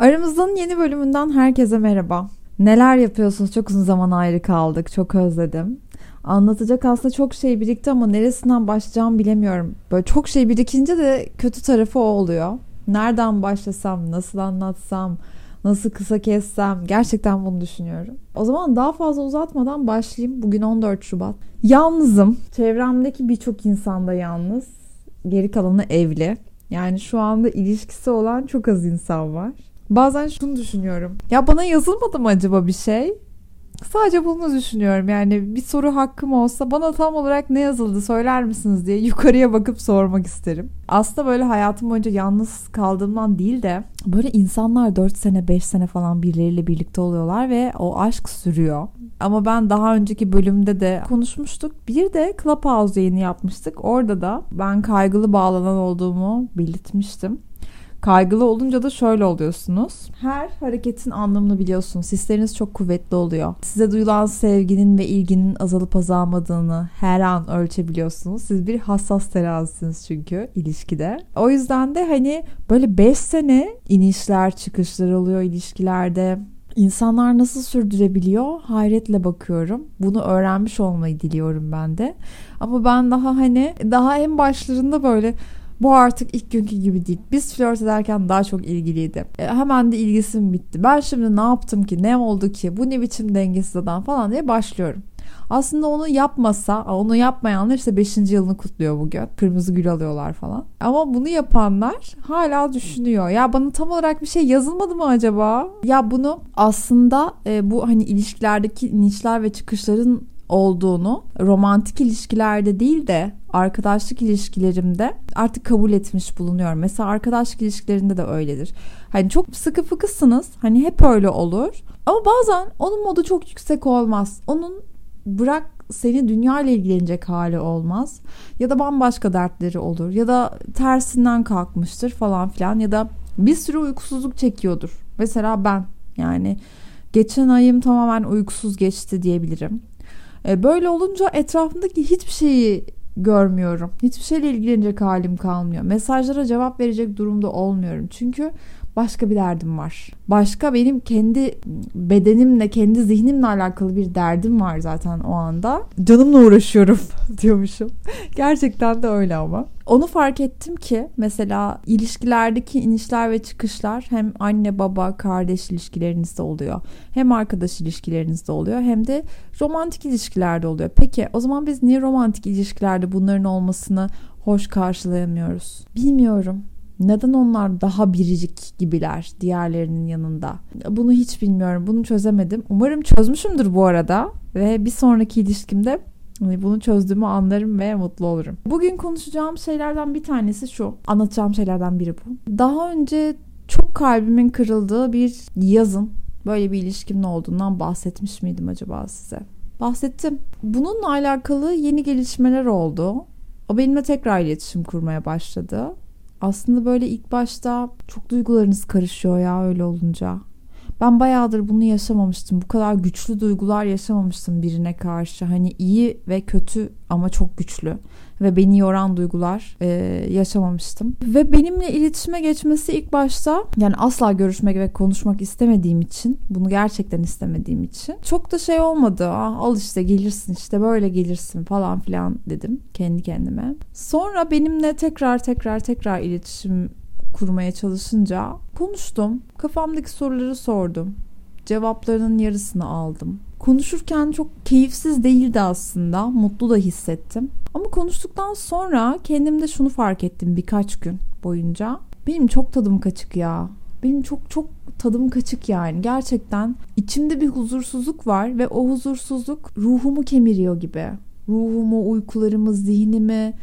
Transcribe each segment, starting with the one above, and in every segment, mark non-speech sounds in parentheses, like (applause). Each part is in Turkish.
Aramızdan yeni bölümünden herkese merhaba. Neler yapıyorsunuz? Çok uzun zaman ayrı kaldık. Çok özledim. Anlatacak aslında çok şey birikti ama neresinden başlayacağımı bilemiyorum. Böyle çok şey birikince de kötü tarafı o oluyor. Nereden başlasam, nasıl anlatsam, nasıl kısa kessem gerçekten bunu düşünüyorum. O zaman daha fazla uzatmadan başlayayım. Bugün 14 Şubat. Yalnızım. Çevremdeki birçok insan da yalnız. Geri kalanı evli. Yani şu anda ilişkisi olan çok az insan var. Bazen şunu düşünüyorum. Ya bana yazılmadı mı acaba bir şey? Sadece bunu düşünüyorum. Yani bir soru hakkım olsa bana tam olarak ne yazıldı söyler misiniz diye yukarıya bakıp sormak isterim. Aslında böyle hayatım boyunca yalnız kaldığımdan değil de böyle insanlar 4 sene 5 sene falan birileriyle birlikte oluyorlar ve o aşk sürüyor. Ama ben daha önceki bölümde de konuşmuştuk. Bir de Clubhouse yayını yapmıştık. Orada da ben kaygılı bağlanan olduğumu belirtmiştim. Kaygılı olunca da şöyle oluyorsunuz. Her hareketin anlamını biliyorsunuz. Hisleriniz çok kuvvetli oluyor. Size duyulan sevginin ve ilginin azalıp azalmadığını her an ölçebiliyorsunuz. Siz bir hassas terazisiniz çünkü ilişkide. O yüzden de hani böyle 5 sene inişler çıkışlar oluyor ilişkilerde. İnsanlar nasıl sürdürebiliyor? Hayretle bakıyorum. Bunu öğrenmiş olmayı diliyorum ben de. Ama ben daha hani daha en başlarında böyle bu artık ilk günkü gibi değil. Biz flört ederken daha çok ilgiliydi. E, hemen de ilgisim bitti. Ben şimdi ne yaptım ki? Ne oldu ki? Bu ne biçim dengesiz adam falan diye başlıyorum. Aslında onu yapmasa, onu yapmayanlar işte 5. yılını kutluyor bugün. Kırmızı gül alıyorlar falan. Ama bunu yapanlar hala düşünüyor. Ya bana tam olarak bir şey yazılmadı mı acaba? Ya bunu aslında e, bu hani ilişkilerdeki inişler ve çıkışların olduğunu romantik ilişkilerde değil de arkadaşlık ilişkilerimde artık kabul etmiş bulunuyorum. Mesela arkadaşlık ilişkilerinde de öyledir. Hani çok sıkı fıkısınız. Hani hep öyle olur. Ama bazen onun modu çok yüksek olmaz. Onun bırak seni dünya ile ilgilenecek hali olmaz. Ya da bambaşka dertleri olur. Ya da tersinden kalkmıştır falan filan. Ya da bir sürü uykusuzluk çekiyordur. Mesela ben yani geçen ayım tamamen uykusuz geçti diyebilirim. E, böyle olunca etrafındaki hiçbir şeyi görmüyorum. Hiçbir şeyle ilgilenecek halim kalmıyor. Mesajlara cevap verecek durumda olmuyorum. Çünkü başka bir derdim var. Başka benim kendi bedenimle, kendi zihnimle alakalı bir derdim var zaten o anda. Canımla uğraşıyorum (laughs) diyormuşum. Gerçekten de öyle ama. Onu fark ettim ki mesela ilişkilerdeki inişler ve çıkışlar hem anne baba kardeş ilişkilerinizde oluyor. Hem arkadaş ilişkilerinizde oluyor hem de romantik ilişkilerde oluyor. Peki o zaman biz niye romantik ilişkilerde bunların olmasını hoş karşılayamıyoruz? Bilmiyorum. Neden onlar daha biricik gibiler diğerlerinin yanında? Bunu hiç bilmiyorum. Bunu çözemedim. Umarım çözmüşümdür bu arada. Ve bir sonraki ilişkimde hani bunu çözdüğümü anlarım ve mutlu olurum. Bugün konuşacağım şeylerden bir tanesi şu. Anlatacağım şeylerden biri bu. Daha önce çok kalbimin kırıldığı bir yazın böyle bir ilişkimin olduğundan bahsetmiş miydim acaba size? Bahsettim. Bununla alakalı yeni gelişmeler oldu. O benimle tekrar iletişim kurmaya başladı. Aslında böyle ilk başta çok duygularınız karışıyor ya öyle olunca. Ben bayağıdır bunu yaşamamıştım. Bu kadar güçlü duygular yaşamamıştım birine karşı. Hani iyi ve kötü ama çok güçlü ve beni yoran duygular e, yaşamamıştım. Ve benimle iletişime geçmesi ilk başta yani asla görüşmek ve konuşmak istemediğim için bunu gerçekten istemediğim için çok da şey olmadı. Ah, al işte gelirsin işte böyle gelirsin falan filan dedim kendi kendime. Sonra benimle tekrar tekrar tekrar iletişim kurmaya çalışınca konuştum. Kafamdaki soruları sordum. Cevaplarının yarısını aldım. Konuşurken çok keyifsiz değildi aslında. Mutlu da hissettim. Ama konuştuktan sonra kendimde şunu fark ettim birkaç gün boyunca. Benim çok tadım kaçık ya. Benim çok çok tadım kaçık yani. Gerçekten içimde bir huzursuzluk var ve o huzursuzluk ruhumu kemiriyor gibi. Ruhumu, uykularımı, zihnimi,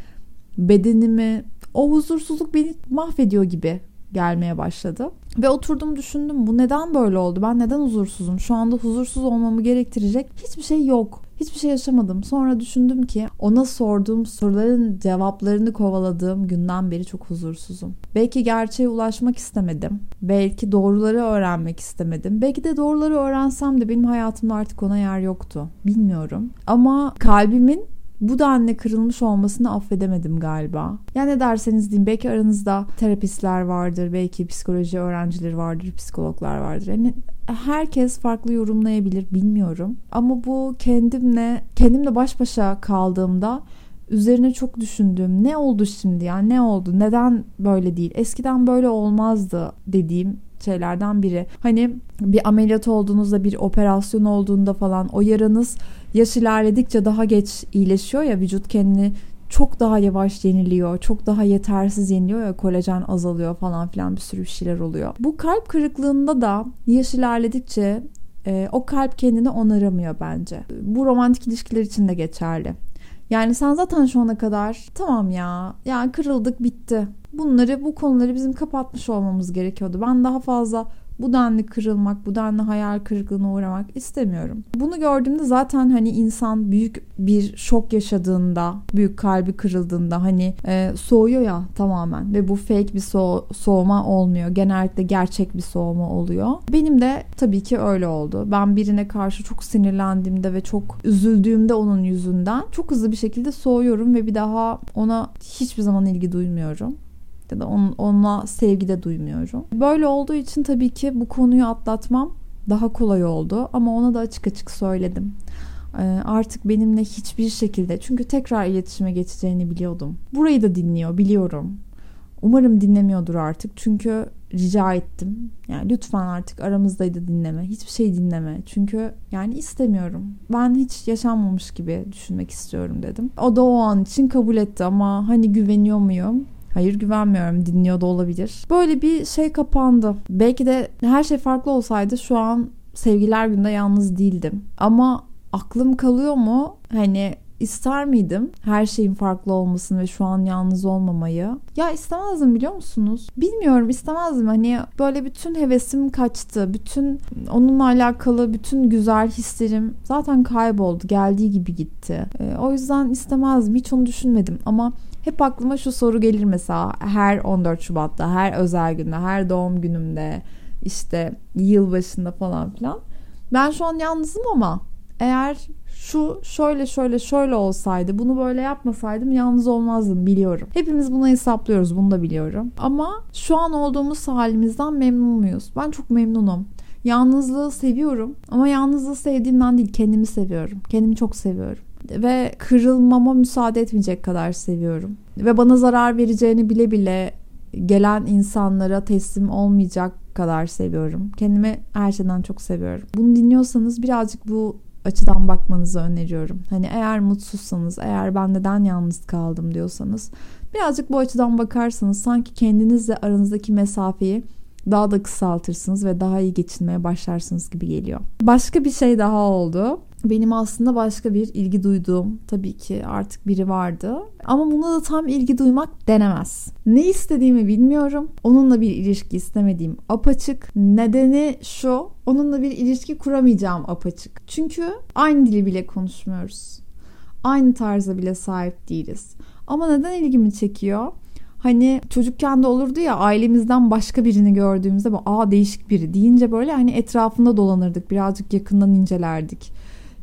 bedenimi o huzursuzluk beni mahvediyor gibi gelmeye başladı. Ve oturdum düşündüm bu neden böyle oldu? Ben neden huzursuzum? Şu anda huzursuz olmamı gerektirecek hiçbir şey yok. Hiçbir şey yaşamadım. Sonra düşündüm ki ona sorduğum soruların cevaplarını kovaladığım günden beri çok huzursuzum. Belki gerçeğe ulaşmak istemedim. Belki doğruları öğrenmek istemedim. Belki de doğruları öğrensem de benim hayatımda artık ona yer yoktu. Bilmiyorum. Ama kalbimin bu denli kırılmış olmasını affedemedim galiba. Ya ne derseniz deyin belki aranızda terapistler vardır, belki psikoloji öğrencileri vardır, psikologlar vardır. Yani herkes farklı yorumlayabilir bilmiyorum. Ama bu kendimle kendimle baş başa kaldığımda üzerine çok düşündüğüm ne oldu şimdi ya ne oldu neden böyle değil eskiden böyle olmazdı dediğim şeylerden biri. Hani bir ameliyat olduğunuzda bir operasyon olduğunda falan o yaranız yaş ilerledikçe daha geç iyileşiyor ya vücut kendini çok daha yavaş yeniliyor. Çok daha yetersiz yeniliyor ya kolajen azalıyor falan filan bir sürü şeyler oluyor. Bu kalp kırıklığında da yaş ilerledikçe e, o kalp kendini onaramıyor bence. Bu romantik ilişkiler için de geçerli. Yani sen zaten şu ana kadar tamam ya yani kırıldık bitti. Bunları bu konuları bizim kapatmış olmamız gerekiyordu. Ben daha fazla bu denli kırılmak, bu denli hayal kırıklığına uğramak istemiyorum. Bunu gördüğümde zaten hani insan büyük bir şok yaşadığında, büyük kalbi kırıldığında hani e, soğuyor ya tamamen ve bu fake bir so soğuma olmuyor. Genellikle gerçek bir soğuma oluyor. Benim de tabii ki öyle oldu. Ben birine karşı çok sinirlendiğimde ve çok üzüldüğümde onun yüzünden çok hızlı bir şekilde soğuyorum ve bir daha ona hiçbir zaman ilgi duymuyorum ya da on, onunla sevgi de duymuyorum. Böyle olduğu için tabii ki bu konuyu atlatmam daha kolay oldu ama ona da açık açık söyledim. Ee, artık benimle hiçbir şekilde çünkü tekrar iletişime geçeceğini biliyordum. Burayı da dinliyor biliyorum. Umarım dinlemiyordur artık çünkü rica ettim. Yani lütfen artık aramızdaydı dinleme. Hiçbir şey dinleme. Çünkü yani istemiyorum. Ben hiç yaşanmamış gibi düşünmek istiyorum dedim. O da o an için kabul etti ama hani güveniyor muyum? Hayır güvenmiyorum dinliyor da olabilir. Böyle bir şey kapandı. Belki de her şey farklı olsaydı şu an sevgiler günde yalnız değildim. Ama aklım kalıyor mu? Hani ister miydim her şeyin farklı olmasını ve şu an yalnız olmamayı? Ya istemezdim biliyor musunuz? Bilmiyorum istemezdim. Hani böyle bütün hevesim kaçtı. Bütün onunla alakalı bütün güzel hislerim zaten kayboldu. Geldiği gibi gitti. E, o yüzden istemezdim. Hiç onu düşünmedim. Ama hep aklıma şu soru gelir mesela her 14 Şubat'ta, her özel günde, her doğum günümde, işte yılbaşında falan filan. Ben şu an yalnızım ama eğer şu şöyle şöyle şöyle olsaydı bunu böyle yapmasaydım yalnız olmazdım biliyorum. Hepimiz bunu hesaplıyoruz bunu da biliyorum. Ama şu an olduğumuz halimizden memnun muyuz? Ben çok memnunum. Yalnızlığı seviyorum ama yalnızlığı sevdiğimden değil kendimi seviyorum. Kendimi çok seviyorum ve kırılmama müsaade etmeyecek kadar seviyorum. Ve bana zarar vereceğini bile bile gelen insanlara teslim olmayacak kadar seviyorum. Kendimi her şeyden çok seviyorum. Bunu dinliyorsanız birazcık bu açıdan bakmanızı öneriyorum. Hani eğer mutsuzsanız, eğer ben neden yalnız kaldım diyorsanız birazcık bu açıdan bakarsanız sanki kendinizle aranızdaki mesafeyi daha da kısaltırsınız ve daha iyi geçinmeye başlarsınız gibi geliyor. Başka bir şey daha oldu benim aslında başka bir ilgi duyduğum tabii ki artık biri vardı. Ama buna da tam ilgi duymak denemez. Ne istediğimi bilmiyorum. Onunla bir ilişki istemediğim apaçık. Nedeni şu. Onunla bir ilişki kuramayacağım apaçık. Çünkü aynı dili bile konuşmuyoruz. Aynı tarza bile sahip değiliz. Ama neden ilgimi çekiyor? Hani çocukken de olurdu ya ailemizden başka birini gördüğümüzde bu aa değişik biri deyince böyle hani etrafında dolanırdık birazcık yakından incelerdik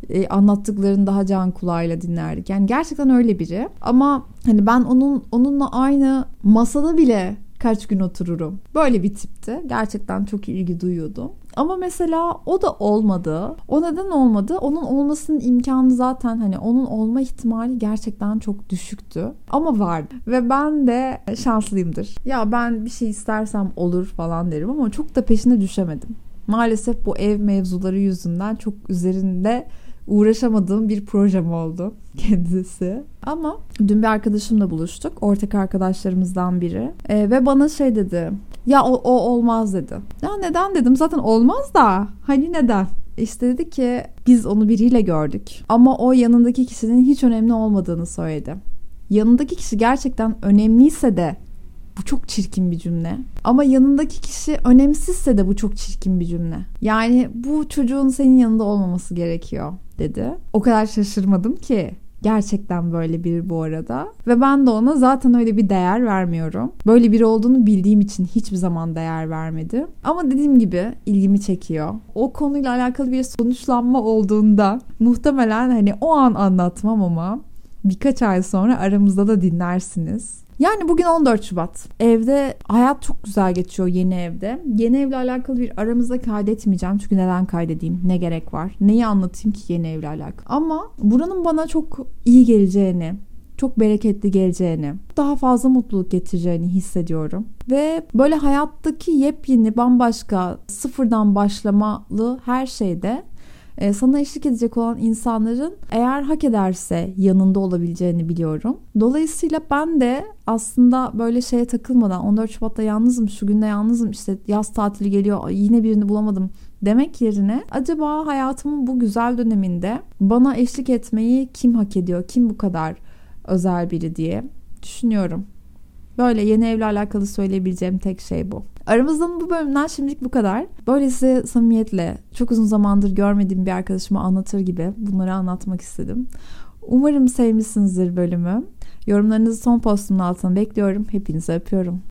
e, anlattıklarını daha can kulağıyla dinlerdik. Yani gerçekten öyle biri. Ama hani ben onun onunla aynı masada bile kaç gün otururum. Böyle bir tipti. Gerçekten çok ilgi duyuyordum. Ama mesela o da olmadı. O neden olmadı? Onun olmasının imkanı zaten hani onun olma ihtimali gerçekten çok düşüktü. Ama vardı. Ve ben de şanslıyımdır. Ya ben bir şey istersem olur falan derim ama çok da peşine düşemedim. Maalesef bu ev mevzuları yüzünden çok üzerinde uğraşamadığım bir projem oldu (laughs) kendisi. Ama dün bir arkadaşımla buluştuk. Ortak arkadaşlarımızdan biri. E, ve bana şey dedi. Ya o, o olmaz dedi. Ya neden dedim. Zaten olmaz da. Hani neden? İşte dedi ki biz onu biriyle gördük. Ama o yanındaki kişinin hiç önemli olmadığını söyledi. Yanındaki kişi gerçekten önemliyse de bu çok çirkin bir cümle. Ama yanındaki kişi önemsizse de bu çok çirkin bir cümle. Yani bu çocuğun senin yanında olmaması gerekiyor dedi. O kadar şaşırmadım ki. Gerçekten böyle biri bu arada. Ve ben de ona zaten öyle bir değer vermiyorum. Böyle biri olduğunu bildiğim için hiçbir zaman değer vermedim. Ama dediğim gibi ilgimi çekiyor. O konuyla alakalı bir sonuçlanma olduğunda muhtemelen hani o an anlatmam ama birkaç ay sonra aramızda da dinlersiniz. Yani bugün 14 Şubat. Evde hayat çok güzel geçiyor yeni evde. Yeni evle alakalı bir aramızda kaydetmeyeceğim. Çünkü neden kaydedeyim? Ne gerek var? Neyi anlatayım ki yeni evle alakalı? Ama buranın bana çok iyi geleceğini, çok bereketli geleceğini, daha fazla mutluluk getireceğini hissediyorum. Ve böyle hayattaki yepyeni, bambaşka, sıfırdan başlamalı her şeyde e, sana eşlik edecek olan insanların eğer hak ederse yanında olabileceğini biliyorum. Dolayısıyla ben de aslında böyle şeye takılmadan 14 Şubat'ta yalnızım, şu günde yalnızım, işte yaz tatili geliyor, yine birini bulamadım demek yerine acaba hayatımın bu güzel döneminde bana eşlik etmeyi kim hak ediyor, kim bu kadar özel biri diye düşünüyorum. Böyle yeni evle alakalı söyleyebileceğim tek şey bu. Aramızdan bu bölümden şimdilik bu kadar. Böylesi samimiyetle çok uzun zamandır görmediğim bir arkadaşıma anlatır gibi bunları anlatmak istedim. Umarım sevmişsinizdir bölümü. Yorumlarınızı son postumun altına bekliyorum. Hepinizi öpüyorum.